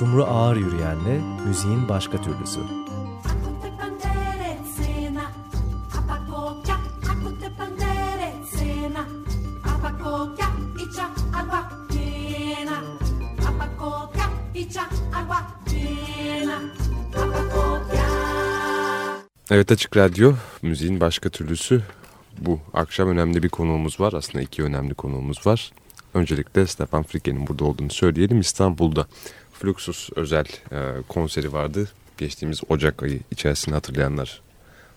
Sumru Ağır Yürüyen'le müziğin başka türlüsü. Evet Açık Radyo, müziğin başka türlüsü. Bu akşam önemli bir konuğumuz var. Aslında iki önemli konuğumuz var. Öncelikle Stefan Frike'nin burada olduğunu söyleyelim. İstanbul'da Fluxus özel e, konseri vardı. Geçtiğimiz Ocak ayı içerisinde hatırlayanlar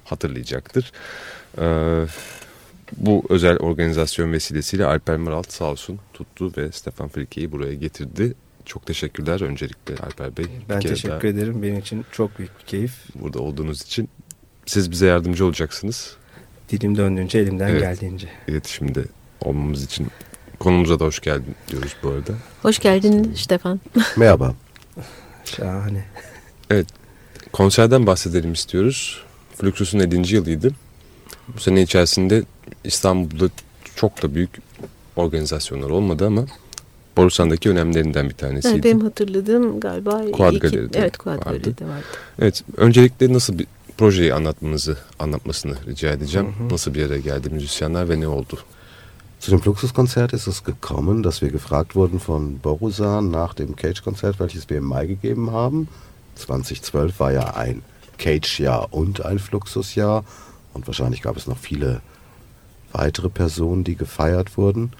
hatırlayacaktır. E, bu özel organizasyon vesilesiyle Alper Maralt sağ olsun tuttu ve Stefan Frike'yi buraya getirdi. Çok teşekkürler öncelikle Alper Bey. Ben teşekkür ederim. Benim için çok büyük bir keyif. Burada olduğunuz için siz bize yardımcı olacaksınız. Dilim döndüğünce elimden evet, geldiğince. İletişimde olmamız için konumuza da hoş geldin diyoruz bu arada. Hoş geldin Stefan. Merhaba. Şahane. Evet konserden bahsedelim istiyoruz. Fluxus'un 50. yılıydı. Bu sene içerisinde İstanbul'da çok da büyük organizasyonlar olmadı ama Borusan'daki önemlilerinden bir tanesiydi. Evet, benim hatırladığım galiba Kuad Galeri'de Evet Kuad Galeri'de vardı. Evet öncelikle nasıl bir projeyi anlatmanızı anlatmasını rica edeceğim. Hı hı. Nasıl bir yere geldi müzisyenler ve ne oldu? Zu dem Fluxuskonzert ist es gekommen, dass wir gefragt wurden von Borusan nach dem Cage-Konzert, welches wir im Mai gegeben haben. 2012 war ja ein Cage-Jahr und ein Fluxus-Jahr und wahrscheinlich gab es noch viele weitere Personen, die gefeiert wurden.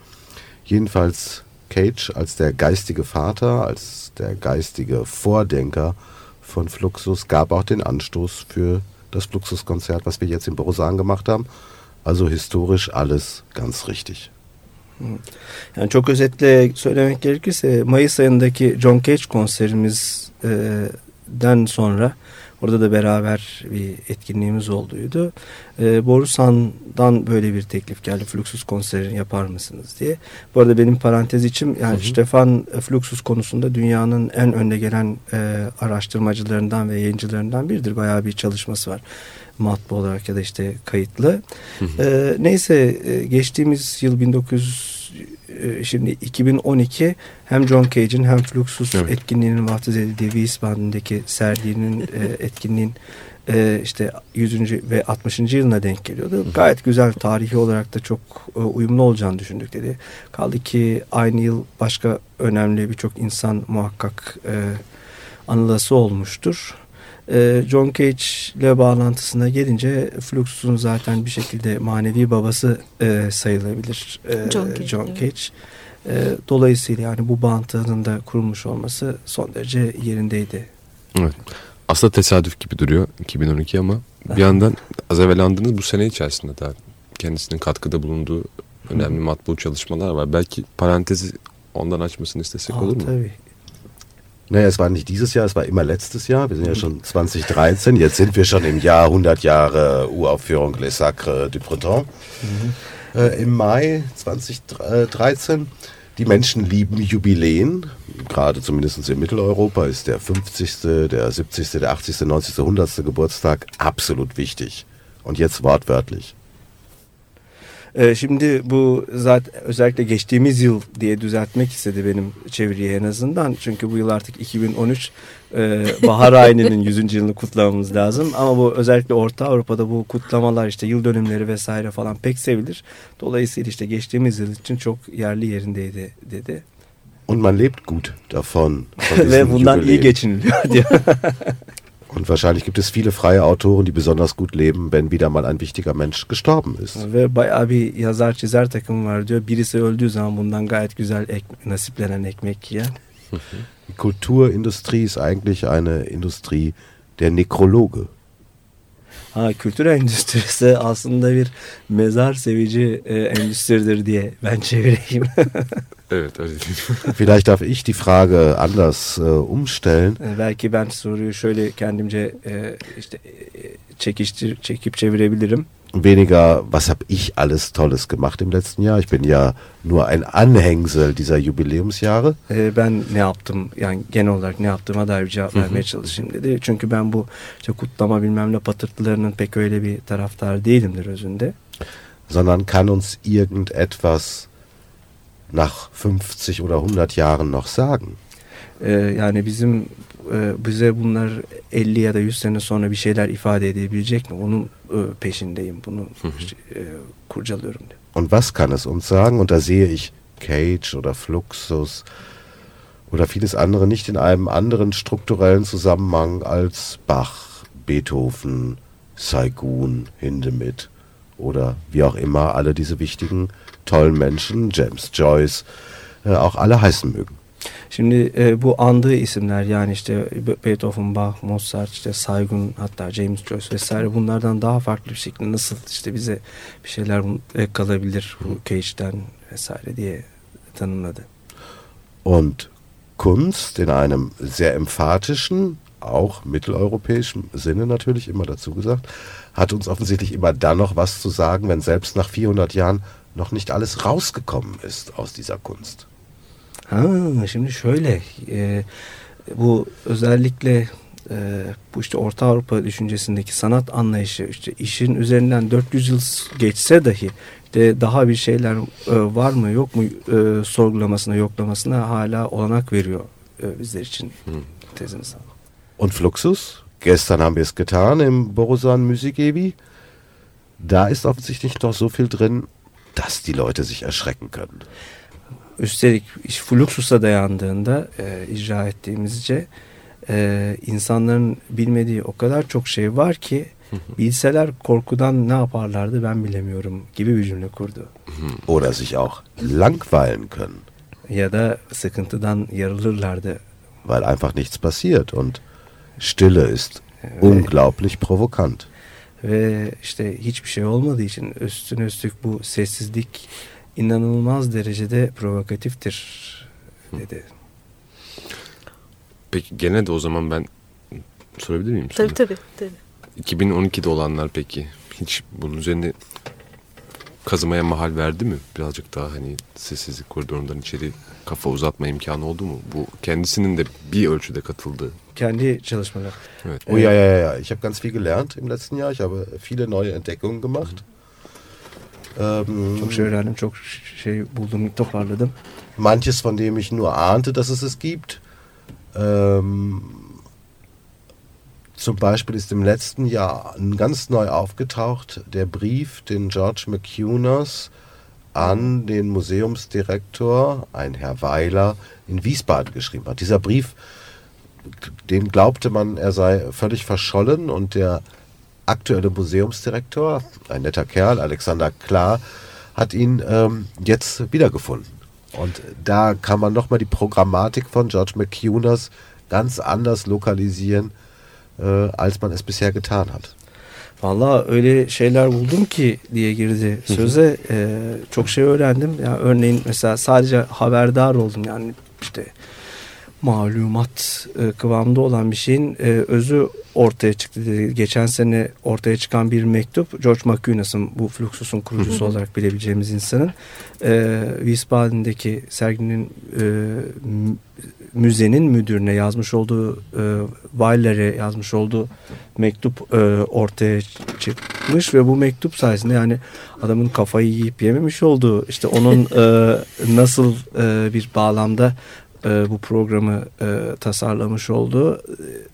Jedenfalls Cage als der geistige Vater, als der geistige Vordenker von Fluxus gab auch den Anstoß für das Fluxus-Konzert, was wir jetzt in Borusan gemacht haben. Also historisch alles ganz richtig. Yani çok özetle söylemek gerekirse Mayıs ayındaki John Cage konserimizden sonra Orada da beraber bir etkinliğimiz olduydu. E, Borusan'dan böyle bir teklif geldi. Fluxus konserini yapar mısınız diye. Bu arada benim parantez içim yani hı hı. Stefan Fluxus konusunda dünyanın en önde gelen e, araştırmacılarından ve yayıncılarından biridir. Bayağı bir çalışması var matbu olarak ya da işte kayıtlı. Hı. E, neyse e, geçtiğimiz yıl 1900 e, şimdi 2012 hem John Cage'in hem Fluxus evet. etkinliğinin vaftiz edildiği Wiesbaden'deki serginin e, etkinliğin e, işte 100. ve 60. yılına denk geliyordu. Gayet güzel tarihi olarak da çok uyumlu olacağını düşündük dedi. Kaldı ki aynı yıl başka önemli birçok insan muhakkak anılası olmuştur. Ee, John Cage ile bağlantısına gelince Fluxus'un zaten bir şekilde manevi babası e, sayılabilir e, John Cage. John Cage. E, dolayısıyla yani bu bağıntının da kurulmuş olması son derece yerindeydi. Evet. Aslında tesadüf gibi duruyor 2012 ama bir yandan az evvel andığınız bu sene içerisinde daha kendisinin katkıda bulunduğu önemli matbu çalışmalar var. Belki parantezi ondan açmasını istesek Aa, olur mu? Tabii. Naja, es war nicht dieses Jahr, es war immer letztes Jahr. Wir sind ja schon 2013. Jetzt sind wir schon im Jahr 100 Jahre Uraufführung Les Sacres du Breton. Mhm. Äh, Im Mai 2013. Die Menschen lieben Jubiläen. Gerade zumindest in Mitteleuropa ist der 50., der 70., der 80., 90., 100. Geburtstag absolut wichtig. Und jetzt wortwörtlich. Ee, şimdi bu zaten özellikle geçtiğimiz yıl diye düzeltmek istedi benim çeviriye en azından. Çünkü bu yıl artık 2013 e, bahar ayının 100. yılını kutlamamız lazım. Ama bu özellikle Orta Avrupa'da bu kutlamalar işte yıl dönümleri vesaire falan pek sevilir. Dolayısıyla işte geçtiğimiz yıl için çok yerli yerindeydi dedi. Und man lebt gut davon. Ve bundan iyi geçiniliyor diyor. Und wahrscheinlich gibt es viele freie Autoren, die besonders gut leben, wenn wieder mal ein wichtiger Mensch gestorben ist. Ve bayağı bir yazar çizer takım var diyor. Birisi öldüğü zaman bundan gayet güzel ek, nasiplenen ekmek yiyen. Die Kulturindustrie ist eigentlich eine Industrie der Nekrologe. Ha, kültür endüstrisi aslında bir mezar sevici e, endüstridir diye ben çevireyim. evet öyle Vielleicht darf ich die Frage anders e, umstellen. E, belki ben soruyu şöyle kendimce e, işte e, çekiştir, çekip çevirebilirim. weniger, was habe ich alles Tolles gemacht im letzten Jahr. Ich bin ja nur ein Anhängsel dieser Jubiläumsjahre. ben ne yaptım yani genel olarak ne yaptığıma dair bir cevap vermeye çalışayım dedi. Çünkü ben bu işte kutlama bilmem ne patırtılarının pek öyle bir taraftar değilimdir özünde. Sondern kann uns irgendetwas nach 50 oder 100 Jahren noch sagen? Yani bizim e, bize bunlar 50 ya da 100 sene sonra bir şeyler ifade edebilecek mi? Onun e, peşindeyim. Bunu e, kurcalıyorum diyor. Und was kann es uns sagen? Und da sehe ich Cage oder Fluxus oder vieles andere nicht in einem anderen strukturellen Zusammenhang als Bach, Beethoven, Saigon, Hindemith oder wie auch immer alle diese wichtigen, tollen Menschen, James Joyce, äh, auch alle heißen mögen. Şimdi e, bu andığı isimler yani işte Beethoven, Bach, Mozart, işte Saygun hatta James Joyce vesaire bunlardan daha farklı bir şekilde nasıl işte bize bir şeyler e, kalabilir bu Cage'den vesaire diye tanımladı. Und Kunst in einem sehr emphatischen, auch mitteleuropäischen Sinne natürlich immer dazu gesagt, hat uns offensichtlich immer dann noch was zu sagen, wenn selbst nach 400 Jahren noch nicht alles rausgekommen ist aus dieser Kunst. Ha, şimdi şöyle e, bu özellikle e, bu işte Orta Avrupa düşüncesindeki sanat anlayışı işte işin üzerinden 400 yıl geçse dahi işte daha bir şeyler e, var mı yok mu e, sorgulamasına yoklamasına hala olanak veriyor e, bizler için hmm. teziniz. Und Fluxus, gestern haben wir es getan im Borusan Musikevi. Da ist offensichtlich noch so viel drin, dass die Leute sich erschrecken können. Üstelik iş Fluxus'a dayandığında e, icra ettiğimizce e, insanların bilmediği o kadar çok şey var ki bilseler korkudan ne yaparlardı ben bilemiyorum gibi bir cümle kurdu. Oder sich auch langweilen können. Ya da sıkıntıdan yarılırlardı. Weil einfach nichts passiert und Stille ist unglaublich provokant. Ve işte hiçbir şey olmadığı için üstüne üstlük bu sessizlik inanılmaz derecede provokatiftir dedi. Peki gene de o zaman ben sorabilir miyim? Tabii tabii. tabii. 2012'de olanlar peki hiç bunun üzerine kazımaya mahal verdi mi? Birazcık daha hani sessizlik koridorundan içeri kafa uzatma imkanı oldu mu? Bu kendisinin de bir ölçüde katıldığı. Kendi çalışmalar. Evet. Oh ja, ja, ja. Ich habe ganz viel gelernt im letzten Jahr. Ich habe viele neue Entdeckungen gemacht. Ähm, çok şey öğrendim, çok şey buldum, toparladım. Manches, von dem ich nur ahnte, dass es es gibt. Ähm, zum Beispiel ist im letzten Jahr ganz neu aufgetaucht der Brief, den George McCunas an den Museumsdirektor, ein Herr Weiler, in Wiesbaden geschrieben hat. Dieser Brief, den glaubte man, er sei völlig verschollen und der aktuelle Museumsdirektor, ein netter Kerl, Alexander Klar, hat ihn ähm, jetzt wiedergefunden. Und da kann man nochmal die Programmatik von George McCunas ganz anders lokalisieren, äh, als man es bisher getan hat. Valla öyle şeyler buldum ki diye girdi söze. Ee, çok şey öğrendim. Yani örneğin mesela sadece haberdar oldum. Yani işte malumat e, kıvamında olan bir şeyin e, özü ortaya çıktı. Geçen sene ortaya çıkan bir mektup George McCunas'ın bu Fluxus'un kurucusu olarak bilebileceğimiz insanın e, Wiesbaden'deki serginin e, müzenin müdürüne yazmış olduğu e, Weiler'e yazmış olduğu mektup e, ortaya çıkmış ve bu mektup sayesinde yani adamın kafayı yiyip yememiş olduğu işte onun e, nasıl e, bir bağlamda e, bu programı e, tasarlamış olduğu e,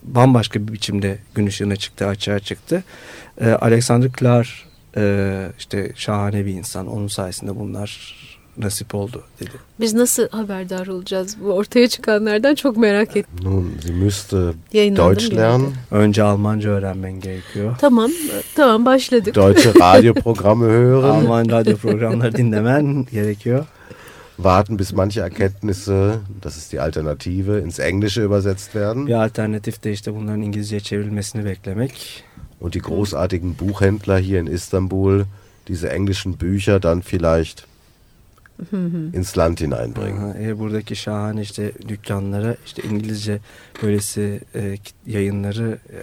bambaşka bir biçimde gün ışığına çıktı, açığa çıktı. E, Alexander Klar e, işte şahane bir insan. Onun sayesinde bunlar nasip oldu dedi. Biz nasıl haberdar olacağız bu ortaya çıkanlardan çok merak ettim. Nun, sie müsste Deutsch lernen. Önce Almanca öğrenmen gerekiyor. Tamam, tamam başladık. Deutsche Radioprogramme hören. Alman radyo programları dinlemen gerekiyor. Warten, bis manche Erkenntnisse, das ist die Alternative, ins Englische übersetzt werden. Bir alternatif de işte bunların İngilizceye çevrilmesini beklemek. Und die großartigen Buchhändler hier in Istanbul diese englischen Bücher dann vielleicht ins Land hineinbringen. Aha, e, buradaki şahane işte dükkanlara işte İngilizce böylesi e, yayınları e,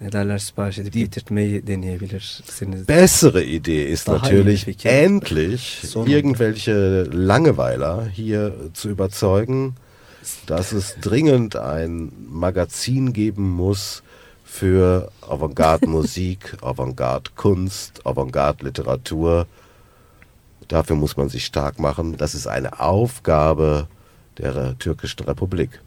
ne derler sipariş edip Die getirtmeyi deneyebilirsiniz. Bessere Idee ist natürlich endlich irgendwelche Langeweiler hier zu überzeugen, dass es dringend ein Magazin geben muss für Avantgarde-Musik, Avantgarde-Kunst, Avantgarde-Literatur. Dafür muss man sich stark machen. Das ist eine Aufgabe der türkischen Republik.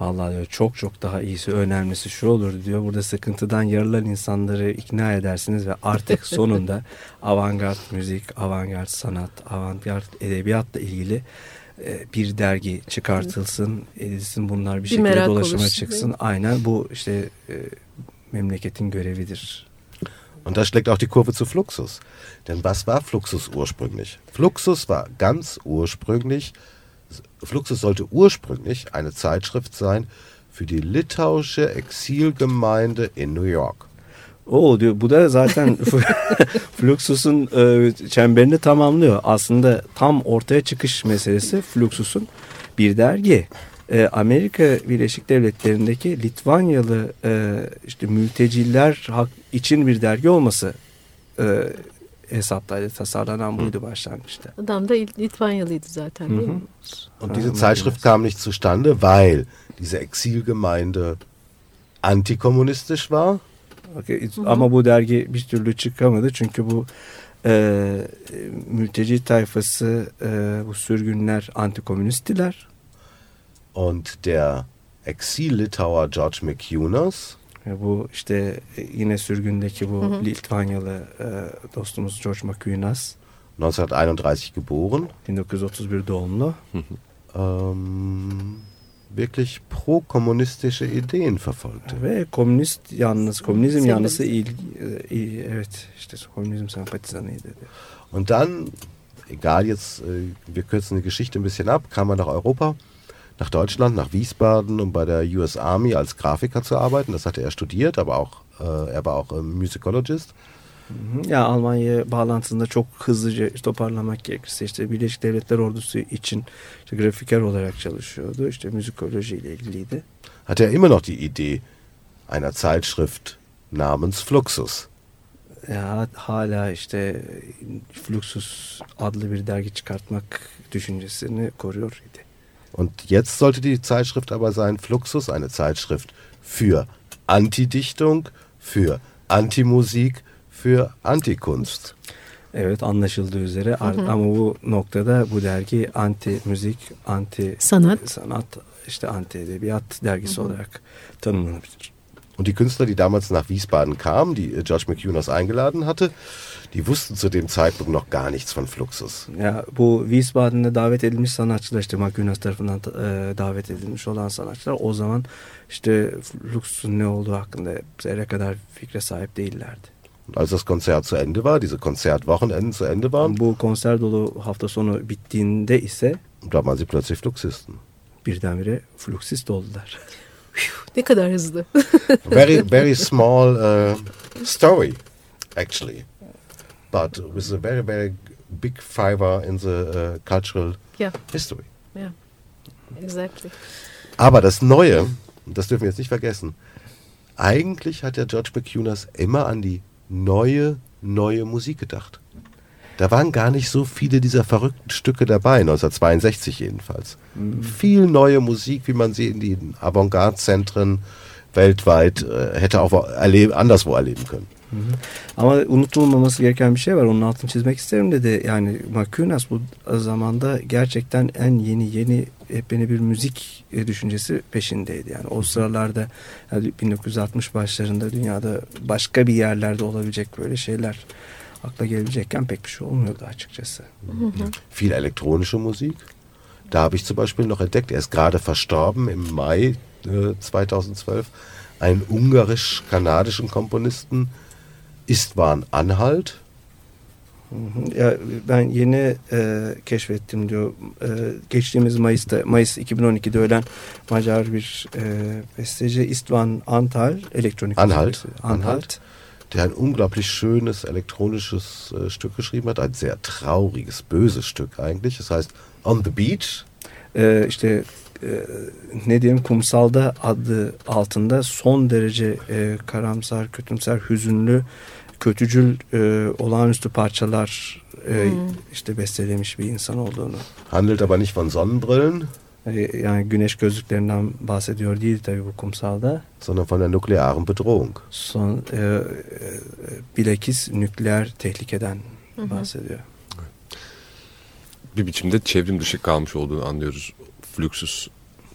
Vallahi diyor çok çok daha iyisi önemlisi şu olur diyor. Burada sıkıntıdan yarılan insanları ikna edersiniz ve artık sonunda avantgard müzik, avantgard sanat, avantgard edebiyatla ilgili e, bir dergi çıkartılsın, edilsin bunlar bir, Bir şekilde dolaşıma oluşsun, çıksın. Aynen bu işte e, memleketin görevidir. Und da schlägt auch die Kurve zu Fluxus. Denn was war Fluxus ursprünglich? Fluxus war ganz ursprünglich, Fluxus sollte ursprünglich eine Zeitschrift sein für die litauische Exilgemeinde in New York. O diyor bu da zaten Fluxus'un e, çemberini tamamlıyor. Aslında tam ortaya çıkış meselesi Fluxus'un bir dergi. E, Amerika Birleşik Devletleri'ndeki Litvanyalı e, işte mülteciler hak için bir dergi olması e, hesaptaydı. Tasarlanan buydu başlangıçta. Adam da Litvanyalıydı zaten değil mi? Und diese Zeitschrift kam nicht zustande, weil diese Exilgemeinde antikommunistisch war. Okey, Ama bu dergi bir türlü çıkamadı çünkü bu e, mülteci tayfası e, bu sürgünler antikomünisttiler. Und der Exil-Litauer George McCunas, E, Bu işte e, yine sürgündeki bu Hı hı. Litvanyalı e, dostumuz George Makuinas 1931 geboren, 1931 doğumlu. ähm, wirklich pro-kommunistische Ideen verfolgte. Ve komünist yalnız, komünizm yanlısı il, e, il- evet işte komünizm sempatizanıydı. Und dann, egal jetzt, äh, wir kürzen die Geschichte ein bisschen ab, kam er nach Europa, nach Deutschland, nach Wiesbaden, um bei der US Army als Grafiker zu arbeiten. Das hatte er studiert, aber auch, äh, er war auch äh, Musicologist. Ya Almanya bağlantısında çok hızlıca toparlamak gerekirse işte Birleşik Devletler Ordusu için işte grafiker olarak çalışıyordu. İşte müzikoloji ile ilgiliydi. Hatte er immer noch die Idee einer Zeitschrift namens Fluxus. Ya hala işte Fluxus adlı bir dergi çıkartmak düşüncesini koruyor idi. Und jetzt sollte die Zeitschrift aber sein Fluxus, eine Zeitschrift für Antidichtung, für Antimusik, für Antikunst. Evet anlaşıldığı üzere Ar- ama bu noktada bu dergi anti müzik, anti Sanat. sanat, işte anti edebiyat dergisi olarak tanımlanabilir. Und die Künstler, die damals nach Wiesbaden kamen, die äh, George McCunas eingeladen hatte, die wussten zu dem Zeitpunkt noch gar nichts von Fluxus. Ya bu Wiesbaden'e davet edilmiş sanatçılar işte Makunas tarafından e, davet edilmiş olan sanatçılar o zaman işte Fluxus'un ne olduğu hakkında zerre kadar fikre sahip değillerdi. Und als das Konzert zu Ende war, diese Konzertwochenenden zu Ende waren, Bu konser dolu hafta sonu bittiğinde ise da waren sie plötzlich Fluxisten. birdenbire Fluxist oldular. Ne kadar hızlı. Very, very small uh, story, actually. But with a very, very big fiber in the uh, cultural yeah, history. yeah. Exactly. Aber das Neue, das dürfen wir jetzt nicht vergessen, eigentlich hat der George McCunas immer an die neue, neue Musik gedacht. Da waren gar nicht so viele dieser verrückten Stücke dabei, 1962 jedenfalls. Viel neue Musik, wie man sie in den Avantgarde-Zentren weltweit äh, hätte auch wo erleb anderswo erleben können. Ama unutulmaması gereken bir şey var. Onun altını çizmek isterim dedi. Yani Makunas bu zamanda gerçekten en yeni yeni yepyeni bir müzik e, düşüncesi peşindeydi. Yani o sıralarda yani 1960 başlarında dünyada başka bir yerlerde olabilecek böyle şeyler akla gelebilecekken pek bir şey olmuyordu açıkçası. Viel elektronische Musik. Da habe ich zum Beispiel noch entdeckt, er ist gerade verstorben im Mai äh, 2012, einen ungarisch-kanadischen Komponisten, Istvan Anhalt. Ya ben yeni e, keşfettim diyor. E, geçtiğimiz Mayıs'ta Mayıs 2012'de ölen Macar bir e, besteci Istvan Antal elektronik Anhalt. besteci. Anhalt. der ein unglaublich schönes elektronisches äh, Stück geschrieben hat, ein sehr trauriges, böses Stück eigentlich. Das heißt On the Beach. E, işte e, ne diyeyim kumsalda adı altında son derece e, karamsar, kötümser, hüzünlü, kötücül e, olağanüstü parçalar e, Hmm. işte bestelemiş bir insan olduğunu. Handelt aber nicht von Sonnenbrillen, E, yani güneş gözlüklerinden bahsediyor değil tabii bu kumsalda. sondern von der nuklearen Bedrohung. Son e, e, bilakis nükleer tehlikeden bahsediyor. Bir biçimde çevrim dışı kalmış olduğunu anlıyoruz Fluxus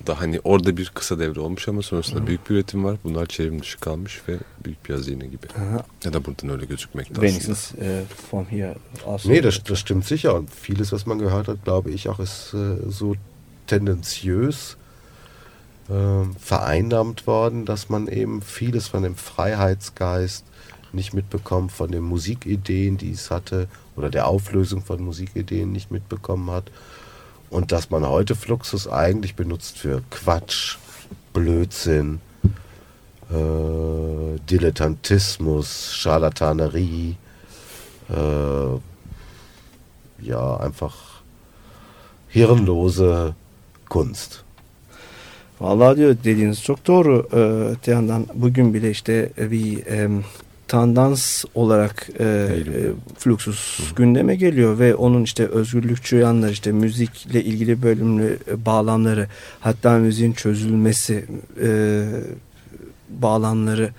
da hani orada bir kısa devre olmuş ama sonrasında büyük bir üretim var. Bunlar çevrim dışı kalmış ve büyük bir hazine gibi. Aha. Ya da buradan öyle gözükmekte. Wenigstens äh, von hier aus. Nee, das, das stimmt sicher. Und vieles, was man gehört hat, glaube ich auch, ist äh, so tendenziös äh, vereinnahmt worden, dass man eben vieles von dem Freiheitsgeist nicht mitbekommt, von den Musikideen, die es hatte, oder der Auflösung von Musikideen nicht mitbekommen hat. Und dass man heute Fluxus eigentlich benutzt für Quatsch, Blödsinn, äh, Dilettantismus, Charlatanerie, äh, ja, einfach hirnlose Kunst. Vallahi diyor dediğiniz çok doğru. Ee, öte yandan bugün bile işte bir e, tandans olarak e, e, Fluxus gündeme geliyor ve onun işte özgürlükçü yanları işte müzikle ilgili bölümlü e, bağlamları hatta müziğin çözülmesi e, bağlamları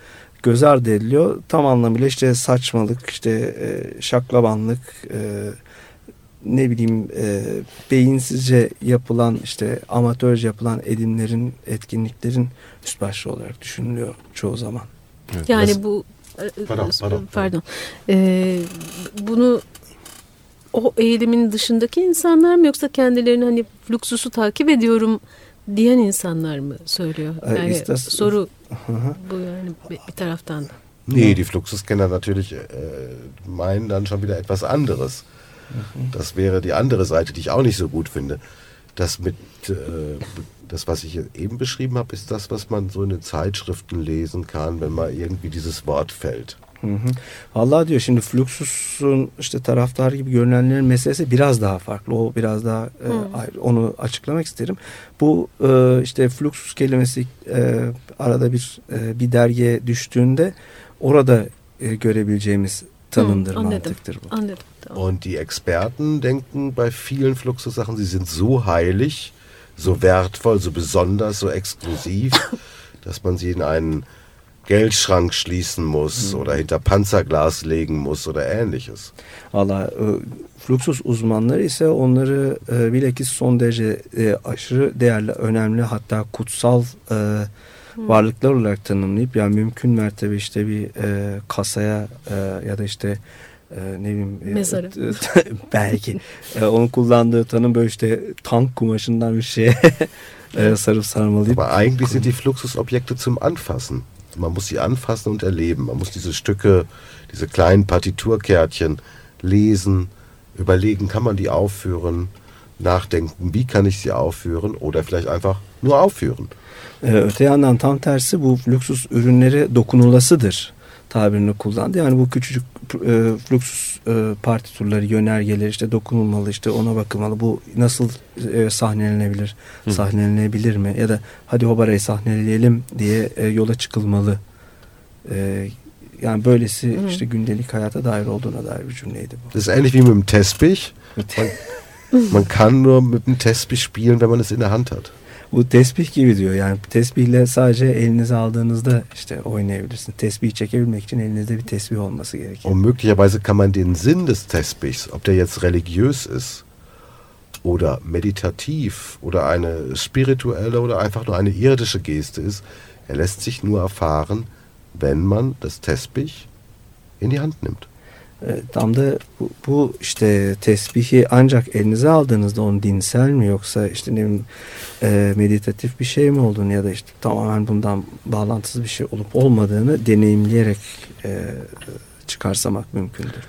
göz ardı ediliyor. Tam anlamıyla işte saçmalık, işte e, şaklabanlık, e, ne bileyim e, beyinsizce yapılan işte amatörce yapılan edimlerin, etkinliklerin üst başlı olarak düşünülüyor çoğu zaman. Evet, Yani biraz- bu Pardon, pardon. pardon. Ee, bunu o eğilimin dışındaki insanlar mı yoksa kendilerini hani fluxusu takip ediyorum diyen insanlar mı söylüyor? Ee, Yani istas- soru bu yani bir, taraftan da. Nee, die Fluxuskenner natürlich äh, meinen dann schon wieder etwas anderes. Das wäre die andere Seite, die ich auch nicht so gut finde. Das mit äh, das, was ich eben beschrieben habe, ist das, was man so in den Zeitschriften lesen kann, wenn mal irgendwie dieses Wort fällt. Hı hı. Vallahi diyor şimdi Fluxus'un işte taraftar gibi görünenlerin meselesi biraz daha farklı. O biraz daha e, ayrı. onu açıklamak isterim. Bu e, işte Fluxus kelimesi e, arada bir e, bir dergiye düştüğünde orada e, görebileceğimiz tanımdır, Hı, anladım. mantıktır bu. Anladım. Tamam. Und die Experten denken bei vielen Fluxus-Sachen, sie sind so heilig, so wertvoll, so besonders, so exklusiv, dass man sie in einen Geldschrank schließen muss oder hinter Panzerglas legen muss oder ähnliches. Valla e, Fluxus uzmanları ise onları e, bilakis son derece e, aşırı değerli, önemli hatta kutsal e, varlıklar olarak tanımlayıp yani mümkün mertebe işte bir e, kasaya e, ya da işte e, ne bileyim e, Mezarı. belki e, onun kullandığı tanım böyle işte tank kumaşından bir şeye e, sarıp sarmalayıp Aber eigentlich sind die Fluxusobjekte zum Anfassen. Man muss sie anfassen und erleben. Man muss diese Stücke, diese kleinen Partiturkärtchen lesen, überlegen, kann man die aufführen, nachdenken, wie kann ich sie aufführen oder vielleicht einfach nur aufführen. Ee, öte yandan tam tersi bu Fluxus ürünleri dokunulasıdır tabirini kullandı. Yani bu küçücük e, Fluxus e, partiturları, yönergeleri işte dokunulmalı, işte ona bakılmalı. Bu nasıl e, sahnelenebilir, sahnelenebilir mi? Ya da hadi Hobara'yı sahneleyelim diye e, yola çıkılmalı. E, yani böylesi işte gündelik hayata dair olduğuna dair bir cümleydi bu. Das ist ähnlich wie mit dem Tespich. Man, man kann nur mit dem Tespich spielen, wenn man es in der Hand hat. Bu tesbih gibi diyor. Yani tesbihle sadece elinize aldığınızda işte oynayabilirsin. Tesbih çekebilmek için elinizde bir tesbih olması gerekiyor. Und möglicherweise kann man den Sinn des Tespichs, ob der jetzt religiös ist oder meditativ oder eine spirituelle oder einfach nur eine irdische Geste ist, er lässt sich nur erfahren, wenn man das Tespich in die Hand nimmt. E, Tam da bu, bu işte tesbihi ancak elinize aldığınızda onun dinsel mi yoksa işte ne bileyim e, meditatif bir şey mi olduğunu ya da işte tamamen bundan bağlantısız bir şey olup olmadığını deneyimleyerek e, çıkarsamak mümkündür.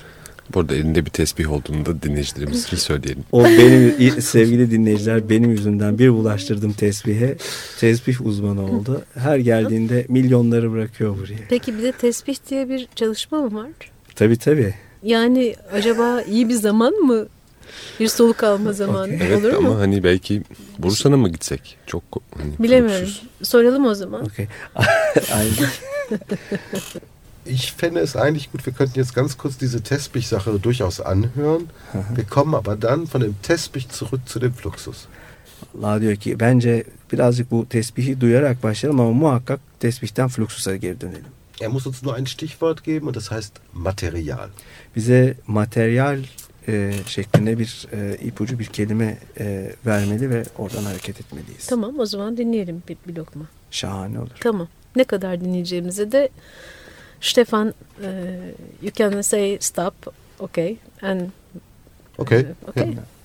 Bu arada elinde bir tesbih olduğunu da dinleyicilerimiz için söyleyelim. O benim sevgili dinleyiciler benim yüzümden bir bulaştırdım tesbihe. Tesbih uzmanı oldu. Her geldiğinde milyonları bırakıyor buraya. Peki bir de tesbih diye bir çalışma mı var? Tabii tabii. Yani acaba iyi bir zaman mı? Bir soluk alma zamanı Evet olur ama mu? hani belki Bursa'na mı gitsek? Çok hani Bilemiyorum. Fluxus. Soralım o zaman. Aynen. Ich fände es eigentlich gut, wir könnten jetzt ganz kurz diese Tespich-Sache durchaus anhören. Wir kommen aber dann von dem Tespich zurück zu dem Fluxus. Allah diyor ki bence birazcık bu tesbihi duyarak başlayalım ama muhakkak tesbihten fluxusa geri dönelim. Er muss uns nur ein Stichwort geben und das heißt Material. Bize Material e, şeklinde bir e, ipucu bir kelime e, vermeli ve oradan hareket etmeliyiz. Tamam o zaman dinleyelim bir, bir lokma. Şahane olur. Tamam. Ne kadar dinleyeceğimizi de Stefan uh, you can say stop okay and Okay. E, okay. Yeah.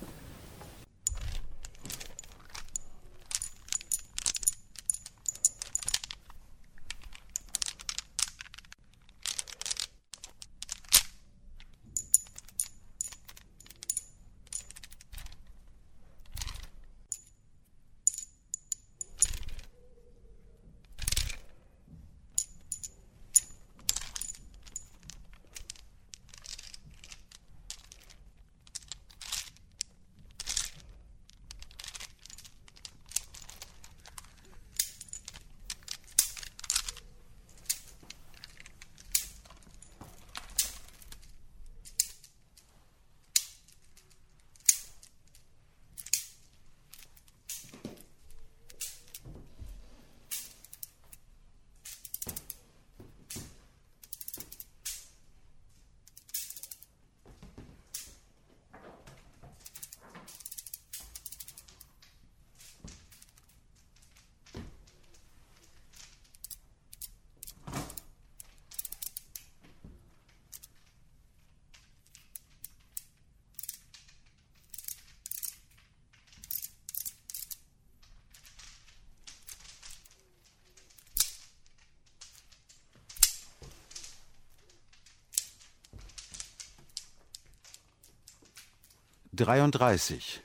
33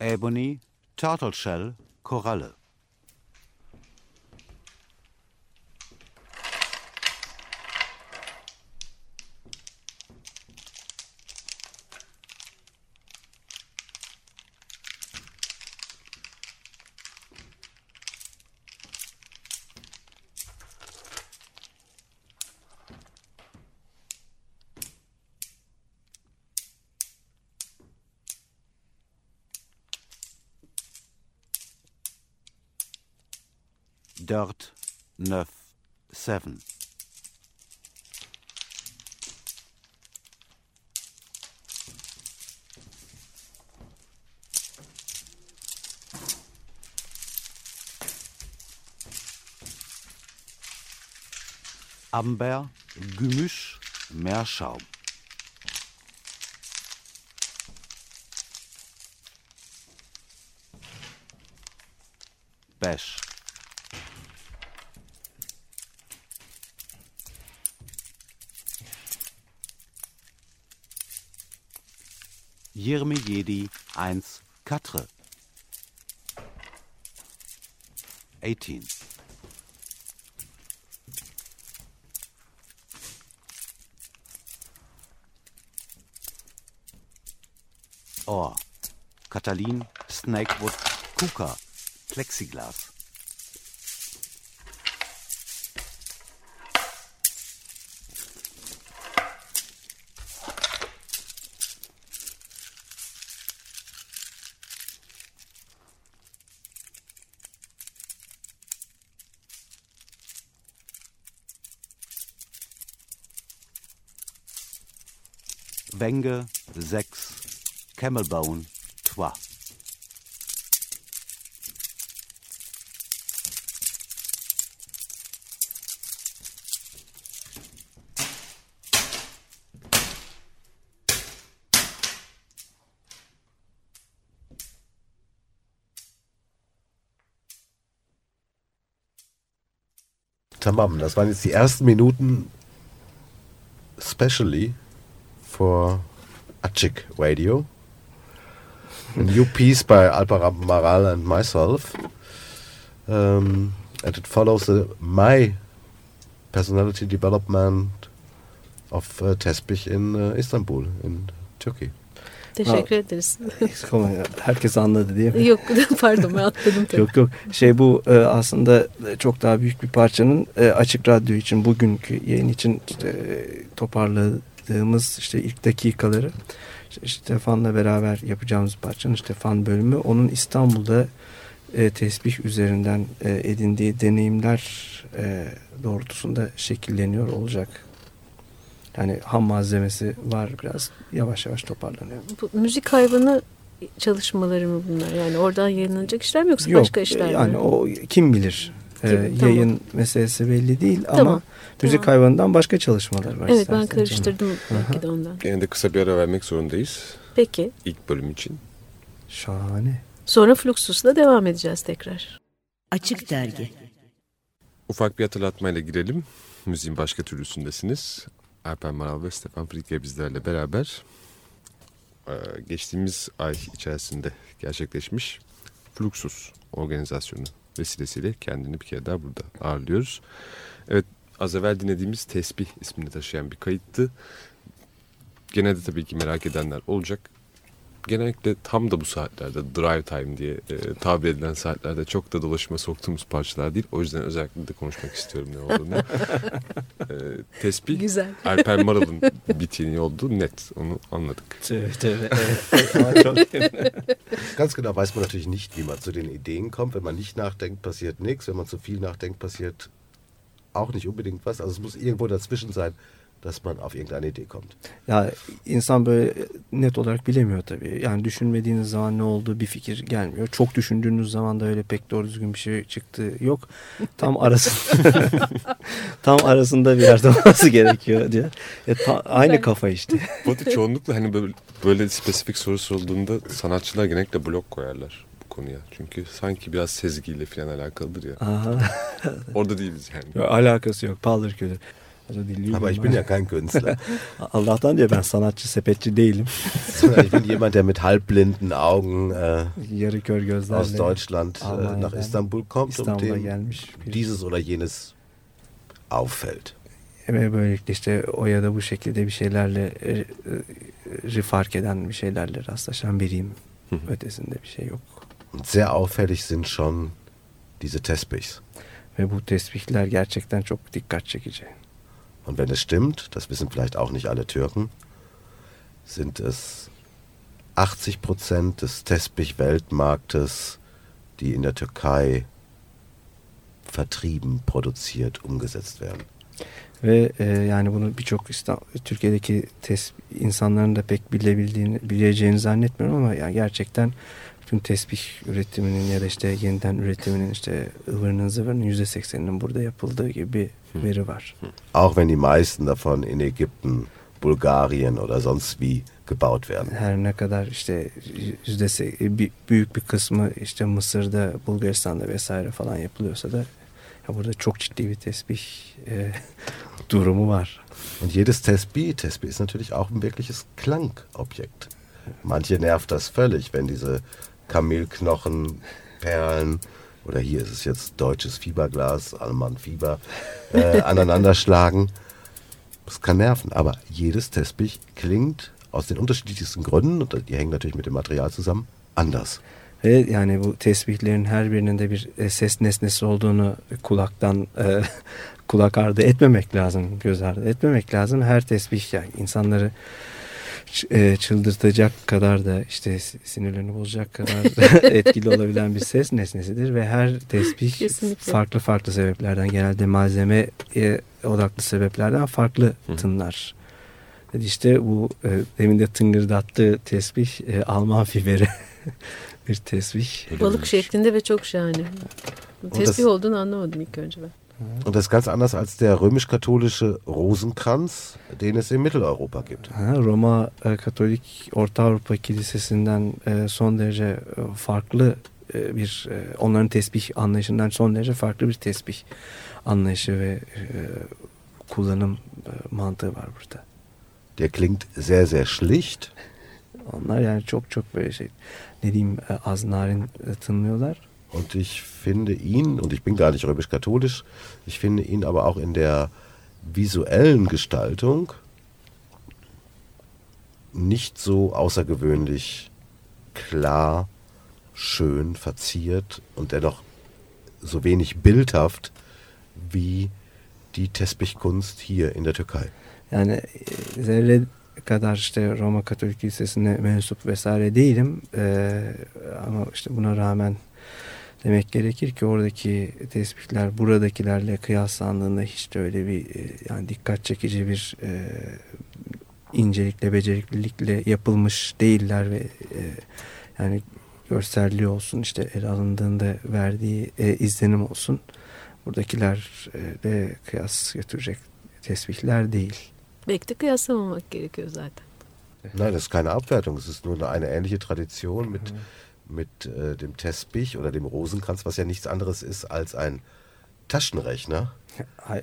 Ebony, Turtle Shell, Koralle. Dirt, neuf, seven. Amber, Gemisch, Meerschaum. Beige. Jirmi Jedi 1 Katre. 18. Ohr. Katalin, Snakewood, Kuka, Plexiglas. Wenge 6, Camelbone 3. Tamam, das waren jetzt die ersten Minuten specially for Achik Radio. A new piece by Alpara Maral and myself. Um, and it follows the, my personality development of uh, Tespih in uh, Istanbul, in Turkey. Teşekkür ederiz. Eksik olmayın. Herkes anladı değil mi? yok pardon ben atladım tabii. Yok yok. Şey bu e, aslında çok daha büyük bir parçanın e, açık radyo için bugünkü yayın için e, toparladığımız işte ilk dakikaları işte beraber yapacağımız parçanın Stefan bölümü onun İstanbul'da e, tesbih üzerinden e, edindiği deneyimler e, doğrultusunda şekilleniyor olacak. Yani ham malzemesi var biraz yavaş yavaş toparlanıyor. Bu müzik hayvanı çalışmaları mı bunlar? Yani oradan yayınlanacak işler mi yoksa Yok, başka işler yani mi? o kim bilir. Tamam. Yayın meselesi belli değil ama Tamam, müzik tamam. hayvanından başka çalışmalar var. Evet ben karıştırdım belki de ondan. Yine de kısa bir ara vermek zorundayız. Peki. ilk bölüm için. Şahane. Sonra Fluxus'la devam edeceğiz tekrar. Açık Dergi Ufak bir hatırlatmayla girelim. Müziğin başka türlüsündesiniz. Alper Maral ve Stefan Frike bizlerle beraber e, geçtiğimiz ay içerisinde gerçekleşmiş Fluxus organizasyonu vesilesiyle kendini bir kere daha burada ağırlıyoruz. Evet az evvel dinlediğimiz Tesbih ismini taşıyan bir kayıttı. Gene de tabii ki merak edenler olacak. Genellikle tam da bu saatlerde drive time diye e, tabir edilen saatlerde çok da dolaşıma soktuğumuz parçalar değil. O yüzden özellikle de konuşmak istiyorum ne olduğunu. e, tesbih Güzel. Alper Maral'ın bittiğini olduğu net. Onu anladık. Ganz genau weiß man natürlich nicht, wie man zu den Ideen kommt. Wenn man nicht nachdenkt, passiert nichts. Wenn man zu viel nachdenkt, passiert auch nicht unbedingt was. Also es muss irgendwo dazwischen sein, dass man auf irgendeine Idee kommt. Ya insan böyle net olarak bilemiyor tabii. Yani düşünmediğiniz zaman ne olduğu bir fikir gelmiyor. Çok düşündüğünüz zaman da öyle pek doğru düzgün bir şey çıktı yok. Tam arasında tam arasında bir yerde olması gerekiyor diye. E, ta- aynı kafa işte. Bu arada çoğunlukla hani böyle, böyle spesifik soru sorulduğunda sanatçılar genellikle blok koyarlar bu konuya. Çünkü sanki biraz sezgiyle falan alakalıdır ya. Aha. Orada değiliz yani. Yok, alakası yok. Paldır küldür. Also die Lügen Aber ich bin ja kein Künstler. Allah'tan diyor ben sanatçı sepetçi değilim. ich bin jemand, der mit halbblinden Augen äh, Yarı kör gözlerle aus Deutschland äh, nach Istanbul kommt und İstanbul'a dem dieses oder jenes auffällt. ve böylelikle işte o ya da bu şekilde bir şeylerle e, e, fark eden bir şeylerle rastlaşan biriyim. Ötesinde bir şey yok. Und sehr auffällig sind schon diese Tespihs. Ve bu tesbihler gerçekten çok dikkat çekici. Und wenn es stimmt, das wissen vielleicht auch nicht alle Türken, sind es 80 Prozent des Tespich-Weltmarktes, die in der Türkei vertrieben, produziert, umgesetzt werden. Ve e, yani bunu birçok Türkiye'deki tes, insanların da pek bilebildiğini, bileceğini zannetmiyorum ama yani gerçekten bütün tesbih üretiminin ya da işte yeniden üretiminin işte ıvırının zıvırının yüzde sekseninin burada yapıldığı gibi bir veri var. Auch wenn die meisten davon in Ägypten, Bulgarien oder sonst wie gebaut werden. Her ne kadar işte yüzde se- bir- büyük bir kısmı işte Mısır'da, Bulgaristan'da vesaire falan yapılıyorsa da ya burada çok ciddi bir tesbih e, durumu var. Und jedes Tesbih, Tesbih ist natürlich auch ein wirkliches Klangobjekt. Manche nervt das völlig, wenn diese Kamelknochen, Perlen oder hier ist es jetzt deutsches Fieberglas, Alman Fieber, äh, aneinanderschlagen. Das kann nerven, aber jedes Tesbih klingt aus den unterschiedlichsten Gründen, und die hängen natürlich mit dem Material zusammen, anders. Ve yani bu tesbihlerin her birinin de bir e, ses nesnesi olduğunu kulaktan e, kulak ardı etmemek lazım, göz ardı etmemek lazım. Her tesbih yani insanları çıldırtacak kadar da işte sinirlerini bozacak kadar etkili olabilen bir ses nesnesidir ve her tesbih Kesinlikle. farklı farklı sebeplerden genelde malzeme e, odaklı sebeplerden farklı tınlar. Dedi işte bu e, demin de tıngırdattığı tesbih e, Alman fiberi bir tesbih. Balık şeklinde ve çok şahane. Tesbih das- olduğunu anlamadım ilk önce ben. Und das ist ganz anders als der römisch-katholische Rosenkranz, den es in Mitteleuropa gibt. Ha, Roma e, Katolik Orta Avrupa Kilisesi'nden e, son derece e, farklı e, bir e, onların tesbih anlayışından son derece farklı bir tesbih anlayışı ve e, kullanım e, mantığı var burada. Der klingt sehr, sehr schlicht. Onlar yani çok çok böyle şey ne diyeyim e, az narin e, tınlıyorlar. Und ich finde ihn, und ich bin gar nicht römisch-katholisch, ich finde ihn aber auch in der visuellen Gestaltung nicht so außergewöhnlich klar, schön, verziert und dennoch so wenig bildhaft wie die Tespich-Kunst hier in der Türkei. Yani e, zerre kadar işte Roma Katolik Kilisesi'ne mensup vesaire değilim. E, ama işte buna rağmen demek gerekir ki oradaki tesbihler buradakilerle kıyaslandığında hiç de öyle bir e, yani dikkat çekici bir e, incelikle beceriklilikle yapılmış değiller ve e, yani görselliği olsun işte ele alındığında verdiği e, izlenim olsun buradakilerle kıyas götürecek tesbihler değil. Belki de kıyaslamamak gerekiyor zaten. Nein, das ist keine Abwertung. Es ist nur eine ähnliche Tradition mit, mit äh, dem Tespich oder dem Rosenkranz, was ja nichts anderes ist als ein Taschenrechner. E,